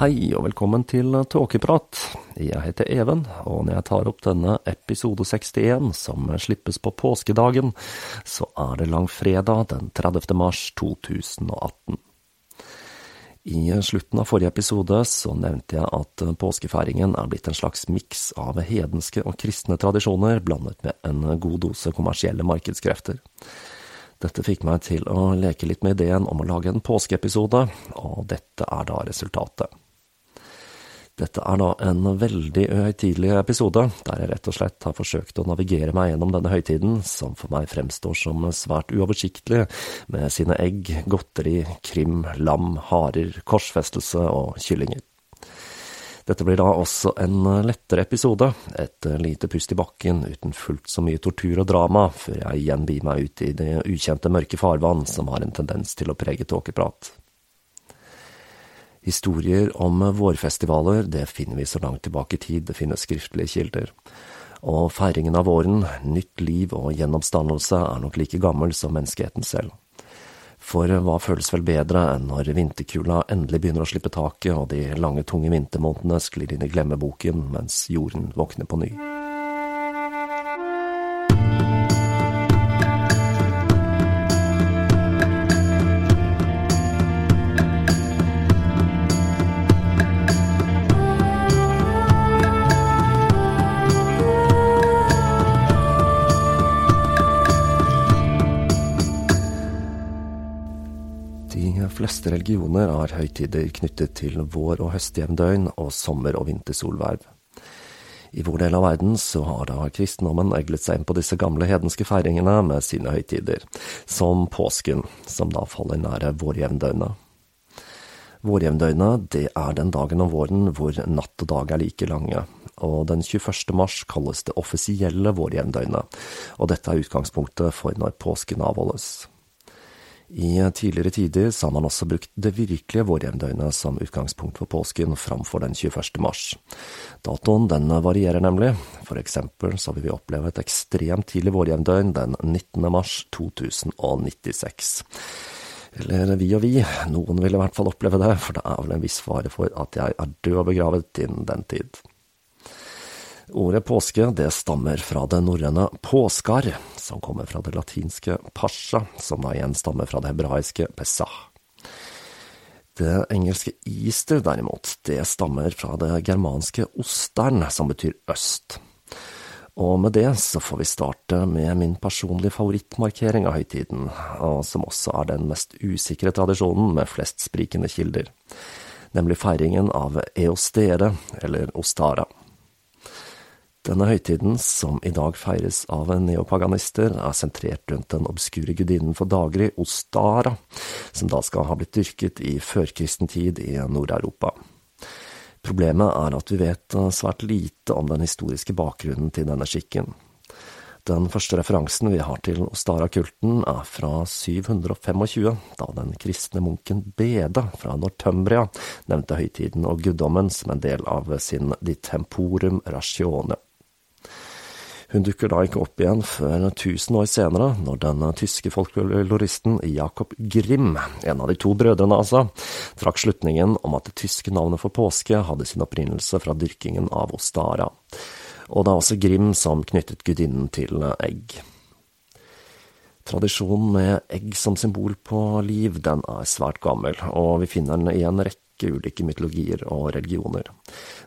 Hei og velkommen til Tåkeprat. Jeg heter Even, og når jeg tar opp denne episode 61, som slippes på påskedagen, så er det langfredag den 30. mars 2018. I slutten av forrige episode så nevnte jeg at påskefeiringen er blitt en slags miks av hedenske og kristne tradisjoner blandet med en god dose kommersielle markedskrefter. Dette fikk meg til å leke litt med ideen om å lage en påskeepisode, og dette er da resultatet. Dette er da en veldig høytidelig episode, der jeg rett og slett har forsøkt å navigere meg gjennom denne høytiden, som for meg fremstår som svært uoversiktlig, med sine egg, godteri, krim, lam, harer, korsfestelse og kyllinger. Dette blir da også en lettere episode, et lite pust i bakken uten fullt så mye tortur og drama, før jeg igjen bier meg ut i det ukjente mørke farvann som har en tendens til å prege tåkeprat. Historier om vårfestivaler, det finner vi så langt tilbake i tid det finnes skriftlige kilder. Og feiringen av våren, nytt liv og gjenoppstandelse er nok like gammel som menneskeheten selv. For hva føles vel bedre enn når vinterkulda endelig begynner å slippe taket og de lange, tunge vintermånedene sklir inn i glemmeboken mens jorden våkner på ny. Fleste religioner har høytider knyttet til vår- og høstjevndøgn og sommer- og vintersolverv. I vår del av verden så har da kristendommen eglet seg inn på disse gamle hedenske feiringene med sine høytider, som påsken, som da faller nære vårjevndøgnet. Vårjevndøgnet, det er den dagen om våren hvor natt og dag er like lange, og den 21. mars kalles det offisielle vårjevndøgnet, og dette er utgangspunktet for når påsken avholdes. I tidligere tider så har man også brukt det virkelige vårjevndøgnet som utgangspunkt for påsken framfor den 21. mars. Datoen den varierer nemlig, for eksempel så vil vi oppleve et ekstremt tidlig vårjevndøgn den 19. mars 2096. Eller vi og vi, noen vil i hvert fall oppleve det, for det er vel en viss fare for at jeg er død og begravet innen den tid. Ordet påske det stammer fra det norrøne påskar, som kommer fra det latinske pasja, som da igjen stammer fra det hebraiske pesah. Det engelske easter, derimot, det stammer fra det germanske ostern, som betyr øst. Og med det så får vi starte med min personlige favorittmarkering av høytiden, og som også er den mest usikre tradisjonen med flest sprikende kilder, nemlig feiringen av eostere, eller ostara. Denne høytiden, som i dag feires av neopaganister, er sentrert rundt den obskure gudinnen for daggry, Ostara, som da skal ha blitt dyrket i førkristen tid i Nord-Europa. Problemet er at vi vet svært lite om den historiske bakgrunnen til denne skikken. Den første referansen vi har til Ostara-kulten er fra 725, da den kristne munken Bede fra Northumbria nevnte høytiden og guddommen som en del av sin Di Temporum Ratione. Hun dukker da ikke opp igjen før tusen år senere, når den tyske folkloristen Jakob Grimm, en av de to brødrene altså, trakk slutningen om at det tyske navnet for påske hadde sin opprinnelse fra dyrkingen av Ostara og det er også Grim som knyttet gudinnen til egg. Tradisjonen med egg som symbol på liv, den er svært gammel, og vi finner den i en rekke ulike mytologier og religioner,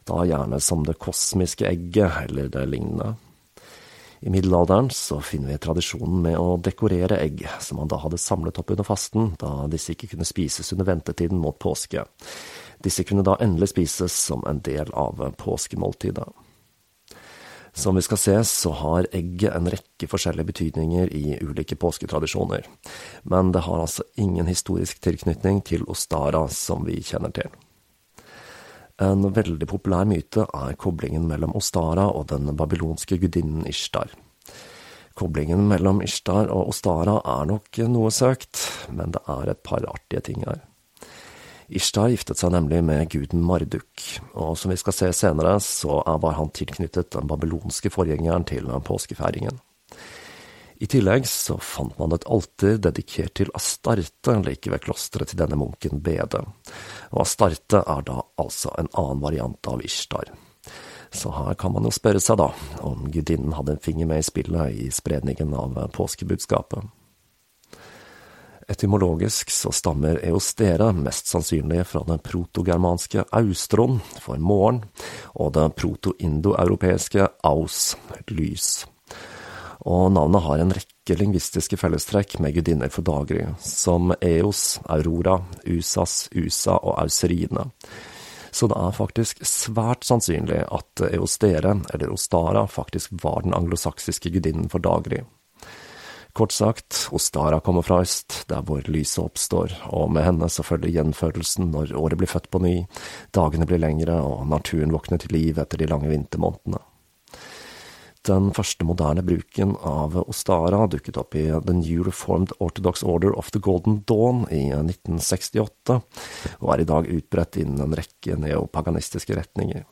da gjerne som det kosmiske egget eller det lignende. I middelalderen så finner vi tradisjonen med å dekorere egg, som man da hadde samlet opp under fasten, da disse ikke kunne spises under ventetiden mot påske. Disse kunne da endelig spises som en del av påskemåltidet. Som vi skal se, så har egget en rekke forskjellige betydninger i ulike påsketradisjoner, men det har altså ingen historisk tilknytning til Ostara som vi kjenner til. En veldig populær myte er koblingen mellom Ostara og den babylonske gudinnen Ishtar. Koblingen mellom Ishtar og Ostara er nok noe søkt, men det er et par artige ting her. Ishtar giftet seg nemlig med guden Marduk, og som vi skal se senere, så var han tilknyttet den babylonske forgjengeren til påskefeiringen. I tillegg så fant man et alter dedikert til Astarte like ved klosteret til denne munken Bede, og Astarte er da altså en annen variant av Ishtar. Så her kan man jo spørre seg da om gudinnen hadde en finger med i spillet i spredningen av påskebudskapet. Etymologisk så stammer eostere mest sannsynlig fra den protogermanske austron, for morgen, og det proto-indoeuropeiske aus, lys. Og navnet har en rekke lingvistiske fellestrekk med gudinner for daggry, som Eos, Aurora, Usas, Usa og Auserine. Så det er faktisk svært sannsynlig at Eostere, eller Ostara, faktisk var den anglosaksiske gudinnen for daggry. Kort sagt, Ostara kommer fra øst, der hvor lyset oppstår, og med henne så følger gjenfødelsen når året blir født på ny, dagene blir lengre og naturen våkner til liv etter de lange vintermånedene. Den første moderne bruken av Ostara dukket opp i The New Reformed Orthodox Order of the Golden Dawn i 1968, og er i dag utbredt innen en rekke neopaganistiske retninger.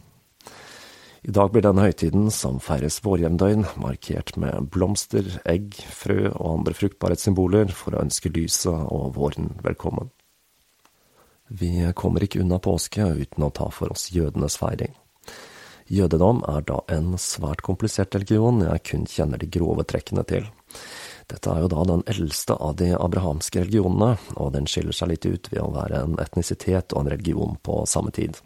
I dag blir denne høytiden, som feires vårjevndøgn, markert med blomster, egg, frø og andre fruktbarhetssymboler for å ønske lyset og våren velkommen. Vi kommer ikke unna påske uten å ta for oss jødenes feiring. Jødedom er da en svært komplisert religion jeg kun kjenner de grove trekkene til. Dette er jo da den eldste av de abrahamske religionene, og den skiller seg litt ut ved å være en etnisitet og en religion på samme tid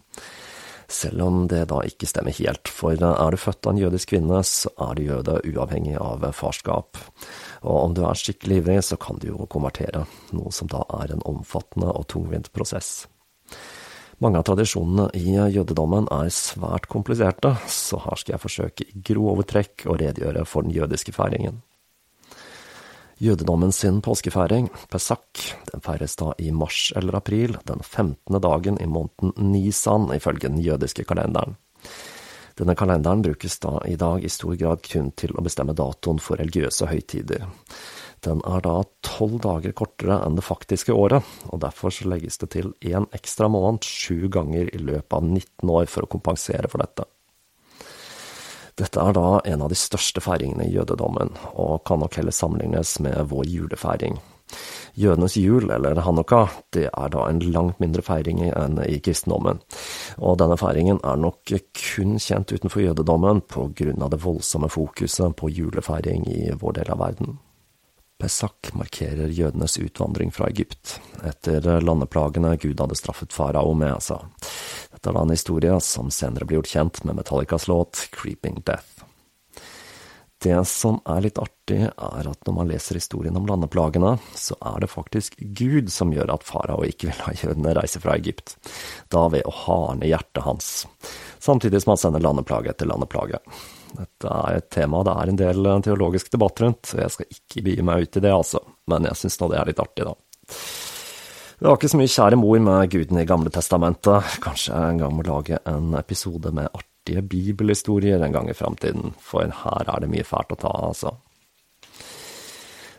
selv om det da ikke stemmer helt, for er du født av en jødisk kvinne, så er du jøde uavhengig av farskap. Og om du er skikkelig ivrig, så kan du jo konvertere, noe som da er en omfattende og tungvint prosess. Mange av tradisjonene i jødedommen er svært kompliserte, så her skal jeg forsøke i grove trekk å redegjøre for den jødiske feiringen. Jødedommen sin påskefeiring, Pesak, den feires da i mars eller april, den 15. dagen i måneden Nisan ifølge den jødiske kalenderen. Denne kalenderen brukes da i dag i stor grad kun til å bestemme datoen for religiøse høytider. Den er da tolv dager kortere enn det faktiske året, og derfor så legges det til én ekstra måned sju ganger i løpet av 19 år for å kompensere for dette. Dette er da en av de største feiringene i jødedommen, og kan nok heller sammenlignes med vår julefeiring. Jødenes jul, eller hanukka, det er da en langt mindre feiring enn i kristendommen, og denne feiringen er nok kun kjent utenfor jødedommen av det voldsomme fokuset på julefeiring i vår del av verden. Pesak markerer jødenes utvandring fra Egypt, etter landeplagene Gud hadde straffet farao med, altså. Dette da en historie som senere blir gjort kjent med Metallicas låt Creeping Death. Det som er litt artig, er at når man leser historien om landeplagene, så er det faktisk Gud som gjør at farao ikke vil ha jødene reise fra Egypt, da ved å harne hjertet hans, samtidig som han sender landeplage etter landeplage. Dette er et tema det er en del teologisk debatt rundt, så jeg skal ikke begi meg ut i det, altså, men jeg syns nå det er litt artig, da. Det var ikke så mye kjære mor med guden i Gamle testamentet. Kanskje en gang må lage en episode med artige bibelhistorier en gang i framtiden, for her er det mye fælt å ta av, altså.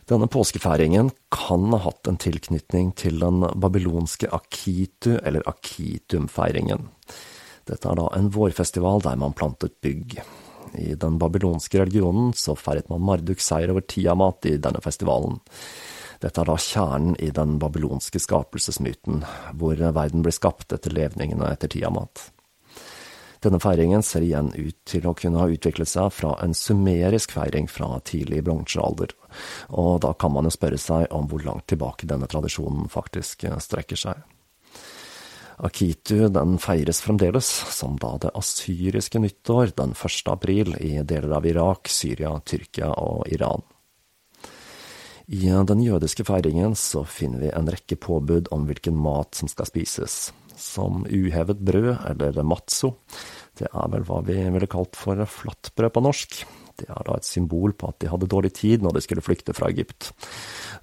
Denne påskefeiringen kan ha hatt en tilknytning til den babylonske akitu- eller akitum-feiringen. Dette er da en vårfestival der man plantet bygg. I den babylonske religionen så feiret man Marduks seier over Tiamat i denne festivalen. Dette er da kjernen i den babylonske skapelsesmyten, hvor verden blir skapt etter levningene etter Tiamat. Denne feiringen ser igjen ut til å kunne ha utviklet seg fra en sumerisk feiring fra tidlig bronsealder, og da kan man jo spørre seg om hvor langt tilbake denne tradisjonen faktisk strekker seg. Akitu den feires fremdeles, som da det asyriske nyttår den 1. april i deler av Irak, Syria, Tyrkia og Iran. I den jødiske feiringen så finner vi en rekke påbud om hvilken mat som skal spises, som uhevet brød, eller matzo. Det er vel hva vi ville kalt for flatbrød på norsk. Det er da et symbol på at de hadde dårlig tid når de skulle flykte fra Egypt,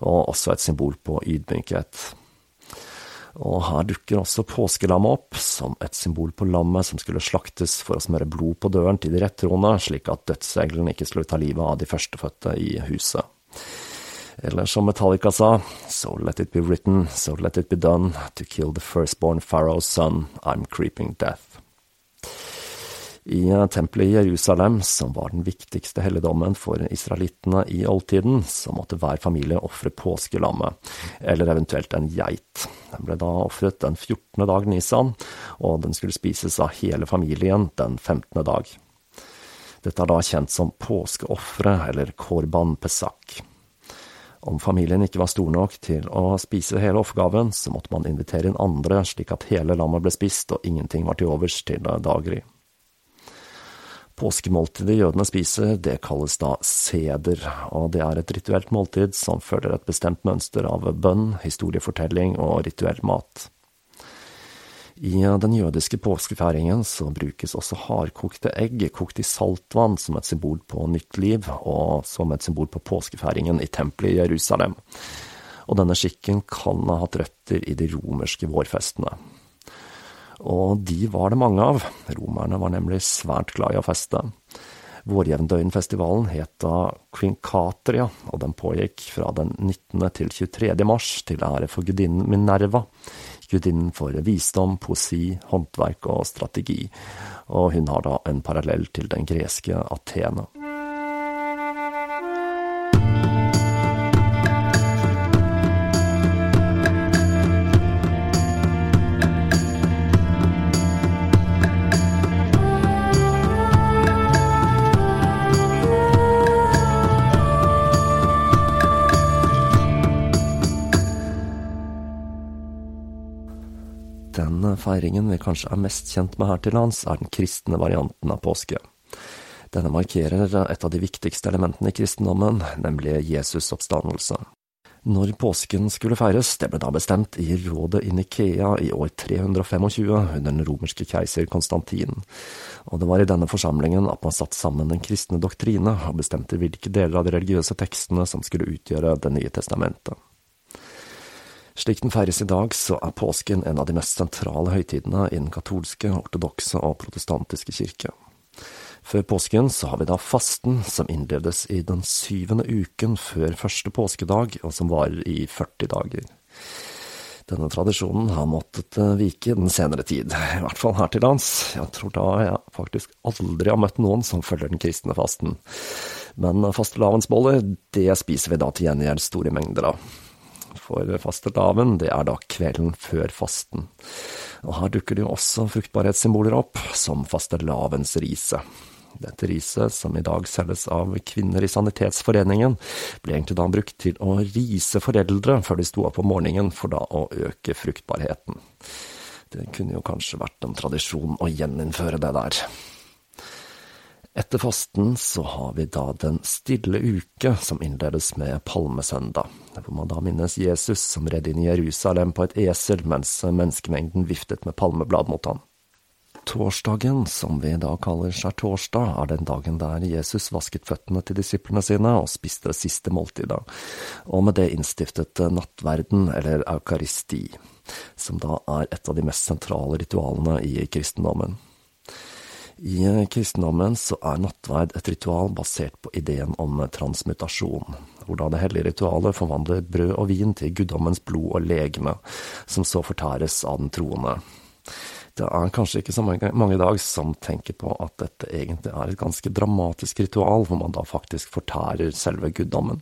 og også et symbol på ydmykhet. Og her dukker også påskelammet opp, som et symbol på lammet som skulle slaktes for å smøre blod på døren til de rettroende, slik at dødsregelen ikke skulle ta livet av de førstefødte i huset. Eller som Metallica sa, So let it be written, so let it be done, to kill the firstborn Pharaoh's son, I'm creeping death. I tempelet i Jerusalem, som var den viktigste helligdommen for israelittene i oldtiden, så måtte hver familie ofre påskelammet, eller eventuelt en geit. Den ble da ofret den 14. dag nisan, og den skulle spises av hele familien den 15. dag. Dette er da kjent som påskeofre, eller korban pesak. Om familien ikke var stor nok til å spise hele oppgaven, så måtte man invitere inn andre, slik at hele lammet ble spist og ingenting var til overs til daggry. Påskemåltidet jødene spiser, det kalles da seder, og det er et rituelt måltid som følger et bestemt mønster av bønn, historiefortelling og rituell mat. I den jødiske påskefeiringen så brukes også hardkokte egg kokt i saltvann som et symbol på nytt liv, og som et symbol på påskefeiringen i tempelet i Jerusalem. Og denne skikken kan ha hatt røtter i de romerske vårfestene. Og de var det mange av, romerne var nemlig svært glad i å feste. Vårjevndøgnfestivalen het da Quincatria, og den pågikk fra den 19. til 23. mars til ære for gudinnen Minerva, gudinnen for visdom, poesi, håndverk og strategi, og hun har da en parallell til den greske Athene. Feiringen vi kanskje er mest kjent med her til lands, er den kristne varianten av påske. Denne markerer et av de viktigste elementene i kristendommen, nemlig Jesus' oppstandelse. Når påsken skulle feires, det ble da bestemt i rådet i Nikea i år 325 under den romerske keiser Konstantin, og det var i denne forsamlingen at man satte sammen den kristne doktrine og bestemte hvilke deler av de religiøse tekstene som skulle utgjøre Det nye testamentet. Slik den feires i dag, så er påsken en av de mest sentrale høytidene i den katolske, ortodokse og protestantiske kirke. Før påsken så har vi da fasten, som innledes i den syvende uken før første påskedag, og som varer i 40 dager. Denne tradisjonen har måttet vike den senere tid, i hvert fall her til lands. Jeg tror da jeg faktisk aldri har møtt noen som følger den kristne fasten. Men fastelavnsboller, det spiser vi da til gjengjeld store mengder av for fastelavn, det er da kvelden før fasten. Og her dukker det jo også fruktbarhetssymboler opp, som fastelavnsriset. Dette riset, som i dag selges av kvinner i Sanitetsforeningen, ble egentlig da brukt til å rise foreldre før de sto opp om morgenen, for da å øke fruktbarheten. Det kunne jo kanskje vært en tradisjon å gjeninnføre det der. Etter fasten så har vi da Den stille uke, som innledes med palmesøndag, hvor man da minnes Jesus som redd inn i Jerusalem på et esel mens menneskemengden viftet med palmeblad mot ham. Torsdagen, som vi da kaller skjærtorsdag, er den dagen der Jesus vasket føttene til disiplene sine og spiste det siste måltidet, og med det innstiftet nattverden, eller eukaristi, som da er et av de mest sentrale ritualene i kristendommen. I kristendommen så er nattverd et ritual basert på ideen om transmutasjon, hvor det hellige ritualet forvandler brød og vin til guddommens blod og legeme, som så fortæres av den troende. Det er kanskje ikke så mange i dag som tenker på at dette egentlig er et ganske dramatisk ritual, hvor man da faktisk fortærer selve guddommen.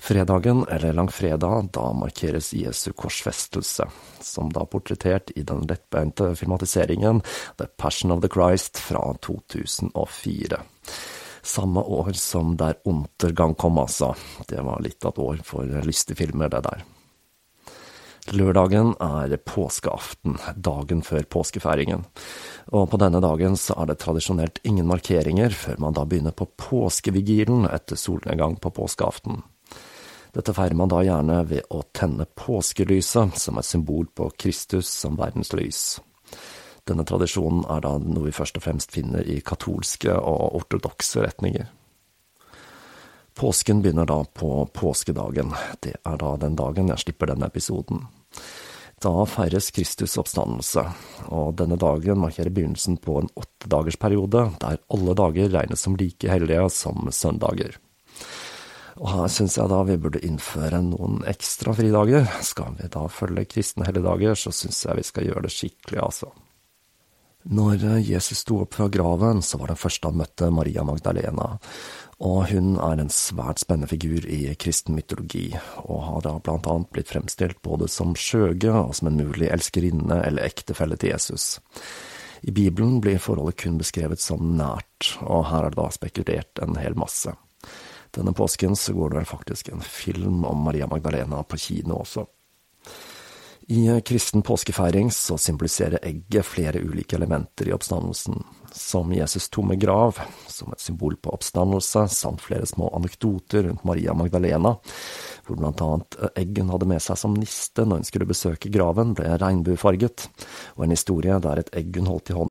Fredagen, eller langfredag, da markeres Jesu korsfestelse, som da portrettert i den lettbeinte filmatiseringen The Passion of the Christ fra 2004. Samme år som Der Untergang kom, altså. Det var litt av et år for lystige filmer, det der. Lørdagen er påskeaften, dagen før påskefeiringen. Og på denne dagen så er det tradisjonelt ingen markeringer før man da begynner på påskevigilen etter solnedgang på påskeaften. Dette feirer man da gjerne ved å tenne påskelyset, som er symbol på Kristus som verdens lys. Denne tradisjonen er da noe vi først og fremst finner i katolske og ortodokse retninger. Påsken begynner da på påskedagen. Det er da den dagen jeg slipper denne episoden. Da feires Kristus oppstandelse, og denne dagen markerer begynnelsen på en åttedagersperiode der alle dager regnes som like hellige som søndager. Og her syns jeg da vi burde innføre noen ekstra fridager. Skal vi da følge kristne helligdager, så syns jeg vi skal gjøre det skikkelig, altså. Når Jesus sto opp fra graven, så var den første han møtte Maria Magdalena, og hun er en svært spennende figur i kristen mytologi, og har da blant annet blitt fremstilt både som skjøge og som en mulig elskerinne eller ektefelle til Jesus. I Bibelen blir forholdet kun beskrevet som nært, og her er det da spekulert en hel masse. Denne påsken så går det vel faktisk en film om Maria Magdalena på kino også. I kristen påskefeiring så symboliserer egget flere ulike elementer i oppstandelsen, som Jesus' tomme grav, som et symbol på oppstandelse, samt flere små anekdoter rundt Maria Magdalena, hvor blant annet egg hun hadde med seg som niste når hun skulle besøke graven, ble regnbuefarget, og en historie der et egg hun holdt i hånden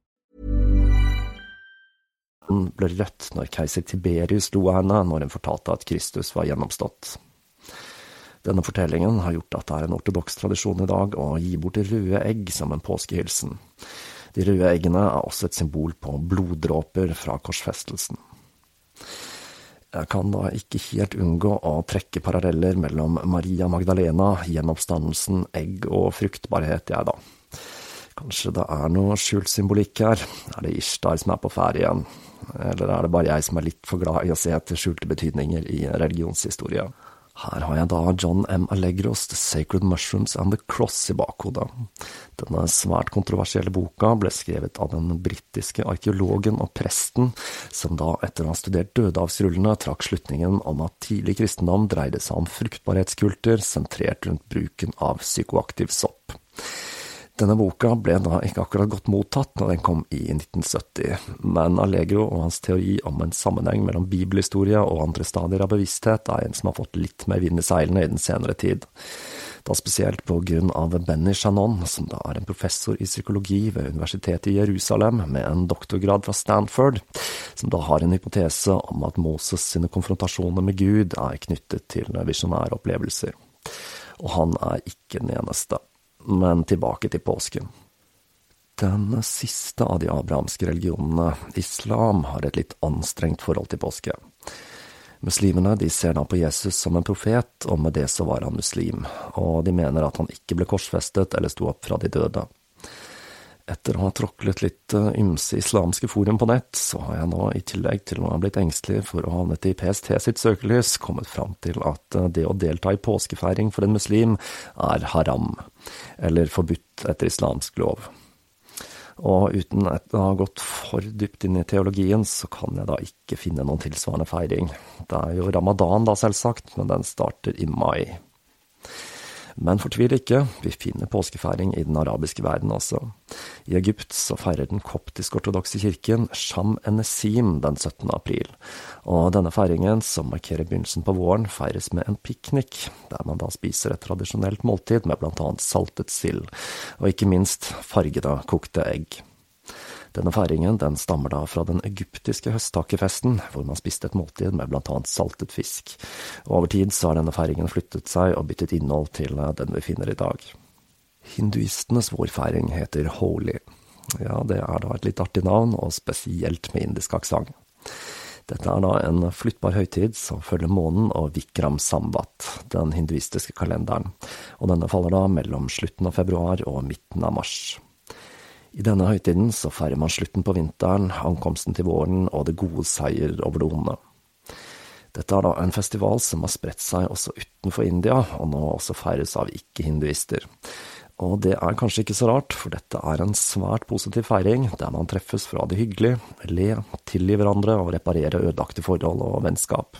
Ble rødt når keiser Tiberius lo av henne når hun fortalte at Kristus var gjennomstått. Denne fortellingen har gjort at det er en ortodoks tradisjon i dag å gi bort røde egg som en påskehilsen. De røde eggene er også et symbol på bloddråper fra korsfestelsen. Jeg kan da ikke helt unngå å trekke paralleller mellom Maria Magdalena, gjenoppstandelsen, egg og fruktbarhet, jeg da. Kanskje det er noe skjult symbolikk her? Er det Ishtar som er på ferde igjen? Eller er det bare jeg som er litt for glad i å se etter skjulte betydninger i religionshistorie? Her har jeg da John M. Allegros The Sacred Mushrooms and the Cross i bakhodet. Denne svært kontroversielle boka ble skrevet av den britiske arkeologen og presten, som da, etter å ha studert dødehavsrullene, trakk slutningen om at tidlig kristendom dreide seg om fruktbarhetskulter sentrert rundt bruken av psykoaktiv sopp. Denne boka ble da ikke akkurat godt mottatt når den kom i 1970, men Allegro og hans teori om en sammenheng mellom bibelhistorie og andre stadier av bevissthet er en som har fått litt mer vind i seilene i den senere tid. Da spesielt på grunn av Benny Shannon, som da er en professor i psykologi ved Universitetet i Jerusalem med en doktorgrad fra Stanford, som da har en hypotese om at Moses sine konfrontasjoner med Gud er knyttet til visjonære opplevelser. Og han er ikke den eneste. Men tilbake til påsken. Den siste av de abrahamske religionene, islam, har et litt anstrengt forhold til påske. Muslimene de ser da på Jesus som en profet, og med det så var han muslim, og de mener at han ikke ble korsfestet eller sto opp fra de døde. Etter å ha tråklet litt eh, ymse islamske forum på nett, så har jeg nå, i tillegg til å ha blitt engstelig for å ha havnet i PST sitt søkelys, kommet fram til at eh, det å delta i påskefeiring for en muslim er haram, eller forbudt etter islamsk lov. Og uten å ha gått for dypt inn i teologien, så kan jeg da ikke finne noen tilsvarende feiring. Det er jo ramadan da, selvsagt, men den starter i mai. Men fortvil ikke, vi finner påskefeiring i den arabiske verden også. I Egypt så feirer den koptisk-ortodokse kirken Sham Enesim den 17. april, og denne feiringen, som markerer begynnelsen på våren, feires med en piknik, der man da spiser et tradisjonelt måltid med annet saltet sild, og ikke minst fargede kokte egg. Denne feiringen den stammer da fra den egyptiske høsttakerfesten, hvor man spiste et måltid med blant annet saltet fisk. Og over tid så har denne feiringen flyttet seg og byttet innhold til eh, den vi finner i dag. Hinduistenes vårfeiring heter Holi. Ja, det er da et litt artig navn, og spesielt med indisk aksent. Dette er da en flyttbar høytid som følger månen og Vikram Samvat, den hinduistiske kalenderen, og denne faller da mellom slutten av februar og midten av mars. I denne høytiden så feirer man slutten på vinteren, ankomsten til våren og det gode seier over det onde. Dette er da en festival som har spredt seg også utenfor India, og nå også feires av ikke-hinduister. Og det er kanskje ikke så rart, for dette er en svært positiv feiring, der man treffes for å ha det hyggelig, le, tilgi hverandre og reparere ødelagte forhold og vennskap.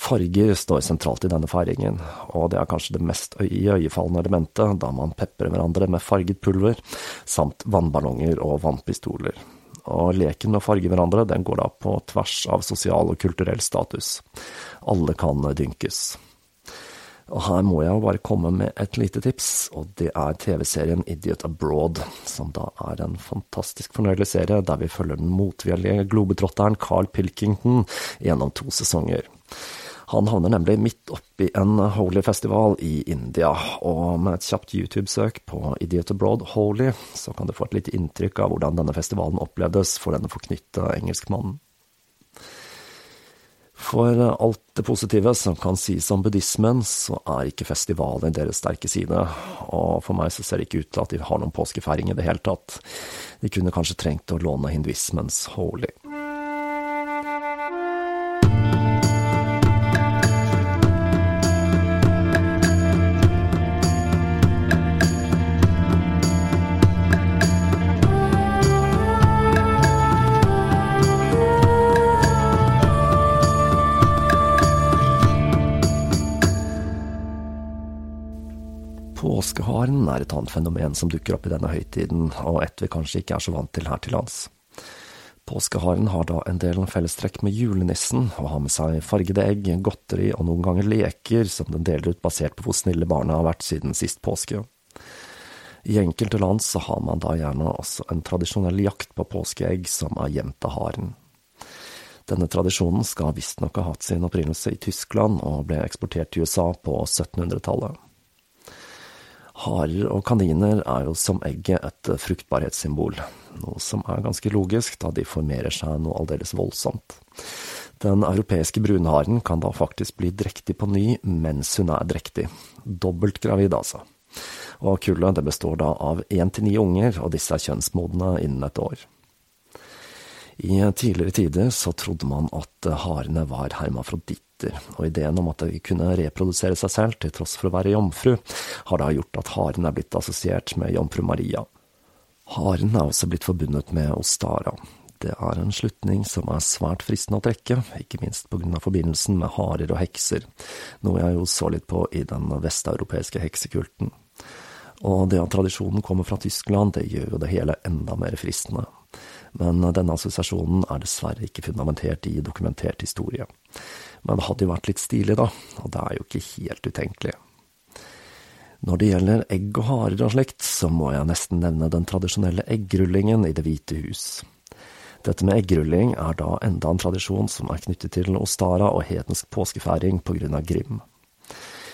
Farger står sentralt i denne feiringen, og det er kanskje det mest iøynefallende elementet, da man peprer hverandre med farget pulver, samt vannballonger og vannpistoler. Og leken med å farge hverandre, den går da på tvers av sosial og kulturell status. Alle kan dynkes. Og her må jeg jo bare komme med et lite tips, og det er TV-serien Idiot Abroad, som da er en fantastisk fornøyelig serie der vi følger den motvillige globetrotteren Carl Pilkington gjennom to sesonger. Han havner nemlig midt oppi en holy festival i India, og med et kjapt YouTube-søk på Idiot Abroad Holy, så kan du få et lite inntrykk av hvordan denne festivalen opplevdes for denne forknytte engelskmannen. For alt det positive som kan sies om buddhismen, så er ikke festivalen deres sterke side, og for meg så ser det ikke ut til at de har noen påskefeiring i det hele tatt. De kunne kanskje trengt å låne hinduismens holy. Påskeharen er et annet fenomen som dukker opp i denne høytiden, og et vi kanskje ikke er så vant til her til lands. Påskeharen har da en del fellestrekk med julenissen, og har med seg fargede egg, godteri og noen ganger leker som den deler ut basert på hvor snille barna har vært siden sist påske. I enkelte land så har man da gjerne også en tradisjonell jakt på påskeegg som er gjemt av haren. Denne tradisjonen skal visstnok ha hatt sin opprinnelse i Tyskland og ble eksportert til USA på 1700-tallet. Harer og kaniner er jo som egget et fruktbarhetssymbol, noe som er ganske logisk, da de formerer seg noe aldeles voldsomt. Den europeiske brunharen kan da faktisk bli drektig på ny mens hun er drektig. Dobbelt gravid, altså. Og kullet det består da av én til ni unger, og disse er kjønnsmodne innen et år. I tidligere tider så trodde man at harene var hermafroditt gutter, og ideen om at de kunne reprodusere seg selv til tross for å være jomfru, har da gjort at haren er blitt assosiert med jomfru Maria. Haren er også blitt forbundet med Ostara. Det er en slutning som er svært fristende å trekke, ikke minst av forbindelsen med harer og hekser, noe jeg jo så litt på i den vesteuropeiske heksekulten. Og det at tradisjonen kommer fra Tyskland, det gjør jo det hele enda mer fristende. Men denne assosiasjonen er dessverre ikke fundamentert i dokumentert historie. Men det hadde jo vært litt stilig, da, og det er jo ikke helt utenkelig. Når det gjelder egg og harer og slikt, så må jeg nesten nevne den tradisjonelle eggrullingen i Det hvite hus. Dette med eggrulling er da enda en tradisjon som er knyttet til Ostara og hedensk påskefeiring på grunn av Grim.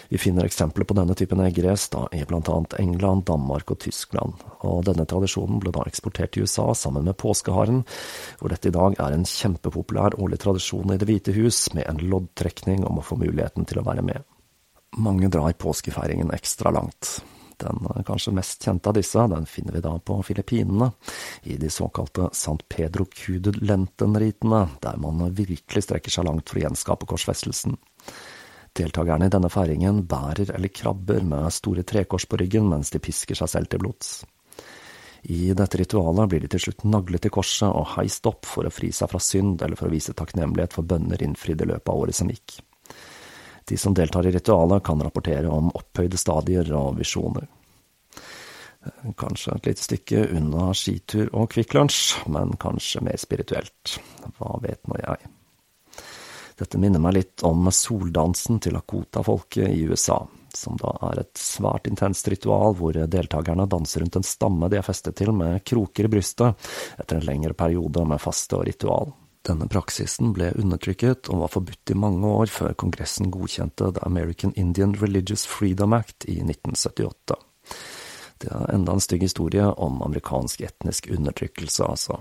Vi finner eksempler på denne typen eggres da i annet England, Danmark og Tyskland, og denne tradisjonen ble da eksportert til USA sammen med påskeharen, hvor dette i dag er en kjempepopulær årlig tradisjon i Det hvite hus, med en loddtrekning om å få muligheten til å være med. Mange drar påskefeiringen ekstra langt. Den kanskje mest kjente av disse den finner vi da på Filippinene, i de såkalte Sant Pedro Cudel-Lenten-ritene, der man virkelig strekker seg langt for å gjenskape korsfestelsen. Deltakerne i denne feiringen bærer eller krabber med store trekors på ryggen mens de pisker seg selv til blods. I dette ritualet blir de til slutt naglet til korset og heist opp for å fri seg fra synd eller for å vise takknemlighet for bønner innfridd i løpet av året som gikk. De som deltar i ritualet, kan rapportere om opphøyde stadier og visjoner. Kanskje et lite stykke unna skitur og Kvikk Lunsj, men kanskje mer spirituelt. Hva vet nå jeg. Dette minner meg litt om soldansen til Lakota-folket i USA, som da er et svært intenst ritual hvor deltakerne danser rundt en stamme de er festet til med kroker i brystet, etter en lengre periode med faste og ritual. Denne praksisen ble undertrykket og var forbudt i mange år før Kongressen godkjente The American Indian Religious Freedom Act i 1978. Det er enda en stygg historie om amerikansk etnisk undertrykkelse, altså.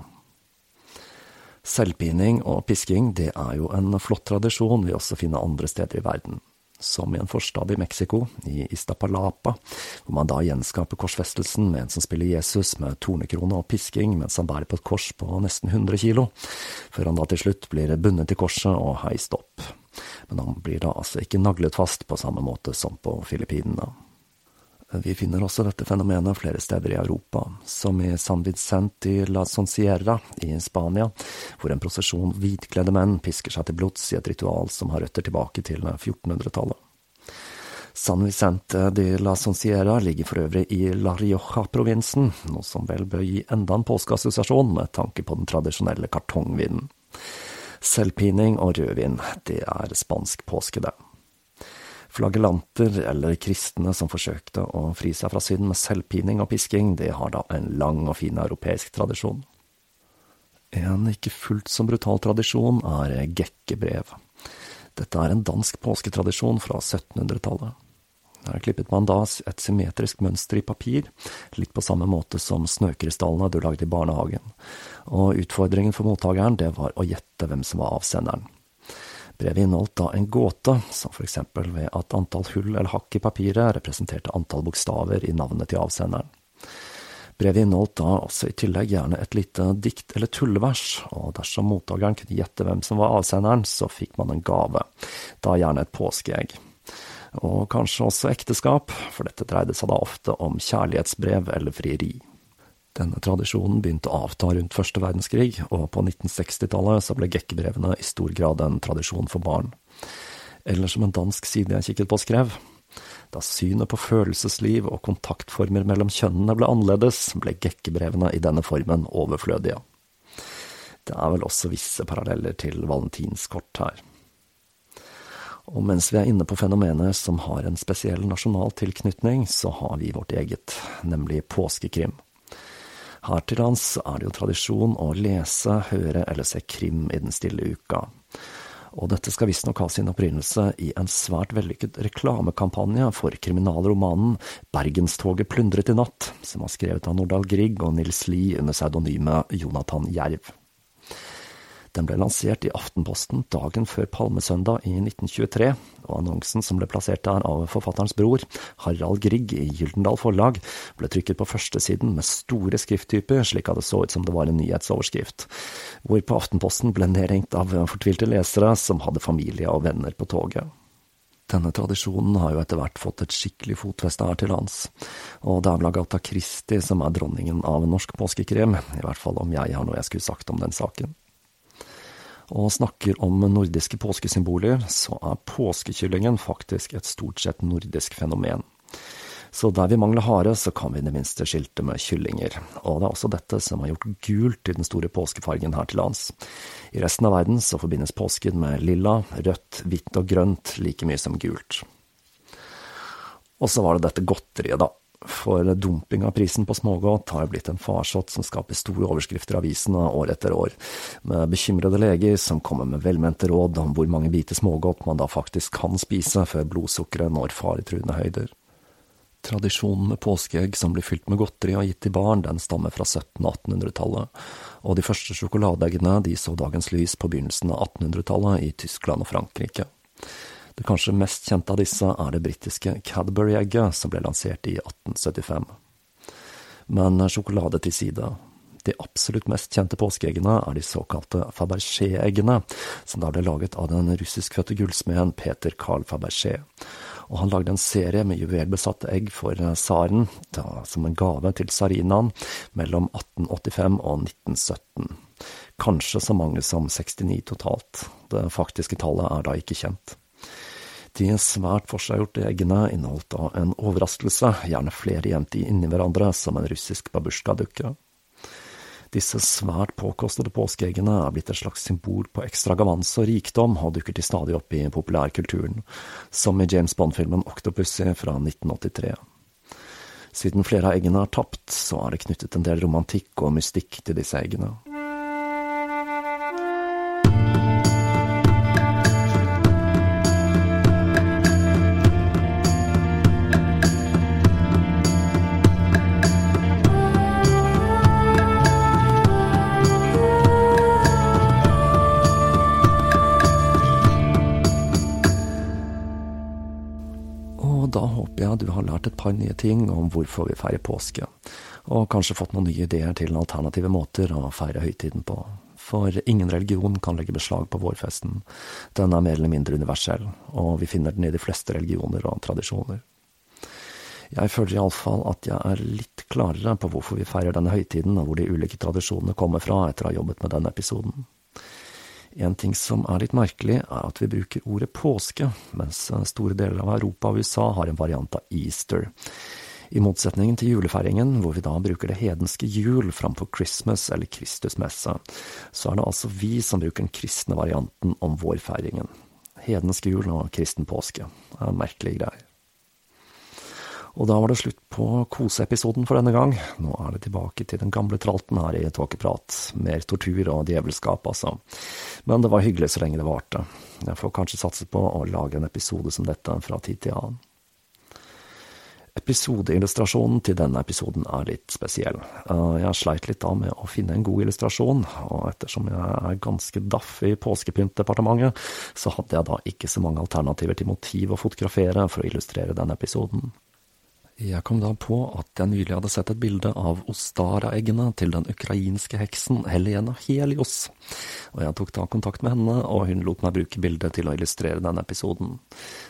Selvpining og pisking, det er jo en flott tradisjon vi også finner andre steder i verden som i en forstad i Mexico, i Istapalapa, hvor man da gjenskaper korsfestelsen med en som spiller Jesus med tornekrone og pisking mens han bærer på et kors på nesten 100 kilo, før han da til slutt blir bundet til korset og heist opp. Men han blir da altså ikke naglet fast på samme måte som på Filippinene. Vi finner også dette fenomenet flere steder i Europa, som i San Vicente i La Soncierra i Spania, hvor en prosesjon hvitkledde menn pisker seg til blods i et ritual som har røtter tilbake til 1400-tallet. San Vicente de la Soncierra ligger for øvrig i La Rioja-provinsen, noe som vel bør gi enda en påskeassosiasjon med tanke på den tradisjonelle kartongvinen. Selvpining og rødvin, det er spansk påske, det. Flagellanter, eller kristne som forsøkte å fri seg fra synd med selvpining og pisking, det har da en lang og fin europeisk tradisjon. En ikke fullt så brutal tradisjon er gekkebrev. Dette er en dansk påsketradisjon fra 1700-tallet. Her klippet man da et symmetrisk mønster i papir, litt på samme måte som snøkrystallene du lagde i barnehagen, og utfordringen for mottakeren det var å gjette hvem som var avsenderen. Brevet inneholdt da en gåte, som for eksempel ved at antall hull eller hakk i papiret representerte antall bokstaver i navnet til avsenderen. Brevet inneholdt da også i tillegg gjerne et lite dikt eller tullevers, og dersom mottakeren kunne gjette hvem som var avsenderen, så fikk man en gave, da gjerne et påskeegg. Og kanskje også ekteskap, for dette dreide seg da ofte om kjærlighetsbrev eller frieri. Denne tradisjonen begynte å avta rundt første verdenskrig, og på 1960-tallet så ble gekkebrevene i stor grad en tradisjon for barn. Eller som en dansk side jeg kikket på skrev, da synet på følelsesliv og kontaktformer mellom kjønnene ble annerledes, ble gekkebrevene i denne formen overflødige. Det er vel også visse paralleller til valentinskort her. Og mens vi er inne på fenomener som har en spesiell nasjonal tilknytning, så har vi vårt eget, nemlig påskekrim. Her til lands er det jo tradisjon å lese, høre eller se krim i den stille uka. Og dette skal visstnok ha sin opprinnelse i en svært vellykket reklamekampanje for kriminalromanen Bergenstoget plyndret i natt, som var skrevet av Nordahl Grieg og Nils Lie under pseudonymet Jonathan Jerv. Den ble lansert i Aftenposten dagen før Palmesøndag i 1923, og annonsen som ble plassert der av forfatterens bror, Harald Grieg i Gyldendal Forlag, ble trykket på førstesiden med store skrifttyper, slik at det så ut som det var en nyhetsoverskrift, hvorpå Aftenposten ble nedringt av fortvilte lesere som hadde familie og venner på toget. Denne tradisjonen har jo etter hvert fått et skikkelig fotfeste her til lands, og det er vel Agatha Christie som er dronningen av norsk påskekrem, i hvert fall om jeg har noe jeg skulle sagt om den saken og snakker om nordiske påskesymboler, så er påskekyllingen faktisk et stort sett nordisk fenomen. Så der vi mangler hare, så kan vi i det minste skilte med kyllinger. Og det er også dette som har gjort gult til den store påskefargen her til lands. I resten av verden så forbindes påsken med lilla, rødt, hvitt og grønt like mye som gult. Og så var det dette godteriet, da. For dumping av prisen på smågodt har blitt en farsott som skaper store overskrifter i avisene år etter år, med bekymrede leger som kommer med velmente råd om hvor mange biter smågodt man da faktisk kan spise før blodsukkeret når faretruende høyder. Tradisjonen med påskeegg som blir fylt med godteri og gitt til barn, den stammer fra 1700- og 1800-tallet, og de første sjokoladeeggene de så dagens lys på begynnelsen av 1800-tallet i Tyskland og Frankrike. Det kanskje mest kjente av disse er det britiske Cadbury-egget, som ble lansert i 1875. Men sjokolade til side. De absolutt mest kjente påskeeggene er de såkalte Fabergé-eggene, som da ble laget av den russiskfødte gullsmeden Peter Carl Fabergé. Og han lagde en serie med juvelbesatte egg for tsaren, som en gave til tsarinaen, mellom 1885 og 1917. Kanskje så mange som 69 totalt. Det faktiske tallet er da ikke kjent. De svært forseggjorte eggene inneholdt da en overraskelse, gjerne flere gjemt inni hverandre som en russisk babusjka-dukke. Disse svært påkostede påskeeggene er blitt et slags symbol på ekstravaganse og rikdom, og dukker til stadig opp i populærkulturen, som i James Bond-filmen Octopussy fra 1983. Siden flere av eggene er tapt, så er det knyttet en del romantikk og mystikk til disse eggene. Par nye ting om hvorfor vi feirer påske, og kanskje fått noen nye ideer til alternative måter å feire høytiden på. For ingen religion kan legge beslag på vårfesten. Den er mer eller mindre universell, og vi finner den i de fleste religioner og tradisjoner. Jeg føler iallfall at jeg er litt klarere på hvorfor vi feirer denne høytiden, og hvor de ulike tradisjonene kommer fra etter å ha jobbet med denne episoden. En ting som er litt merkelig, er at vi bruker ordet påske, mens store deler av Europa og USA har en variant av easter. I motsetningen til julefeiringen, hvor vi da bruker det hedenske jul framfor Christmas eller Kristusmesse, så er det altså vi som bruker den kristne varianten om vårfeiringen. Hedensk jul og kristen påske. Det er merkelige greier. Og da var det slutt på koseepisoden for denne gang. Nå er det tilbake til den gamle tralten her i Tåkeprat. Mer tortur og djevelskap, altså. Men det var hyggelig så lenge det varte. Jeg får kanskje satse på å lage en episode som dette fra tid til annen. Episodeillustrasjonen til denne episoden er litt spesiell. Eh, jeg sleit litt da med å finne en god illustrasjon, og ettersom jeg er ganske daff i påskepyntdepartementet, så hadde jeg da ikke så mange alternativer til motiv å fotografere for å illustrere denne episoden. Jeg kom da på at jeg nylig hadde sett et bilde av Ostara-eggene til den ukrainske heksen Helena Helios, og jeg tok da kontakt med henne, og hun lot meg bruke bildet til å illustrere denne episoden.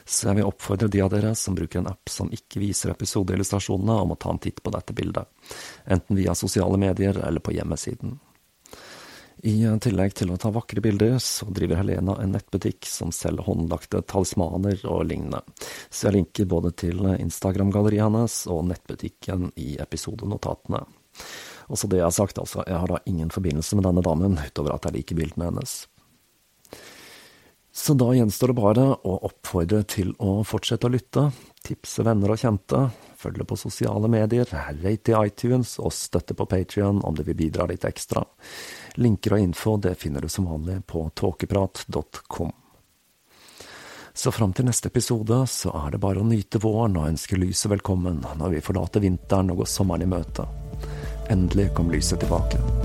Så jeg vil oppfordre de av dere som bruker en app som ikke viser episodeillustrasjonene, om å ta en titt på dette bildet, enten via sosiale medier eller på hjemmesiden. I tillegg til å ta vakre bilder, så driver Helena en nettbutikk som selger håndlagte talismaner og lignende, så jeg linker både til Instagram-galleriet hennes og nettbutikken i episodenotatene. Og så det jeg har sagt, altså, jeg har da ingen forbindelse med denne damen, utover at jeg liker bildene hennes. Så da gjenstår det bare å oppfordre til å fortsette å lytte, tipse venner og kjente, følge på sosiale medier, rate i iTunes og støtte på Patrion om du vil bidra litt ekstra. Linker og info det finner du som vanlig på tåkeprat.com. Så fram til neste episode så er det bare å nyte våren og ønske lyset velkommen når vi forlater vinteren og går sommeren i møte. Endelig kom lyset tilbake.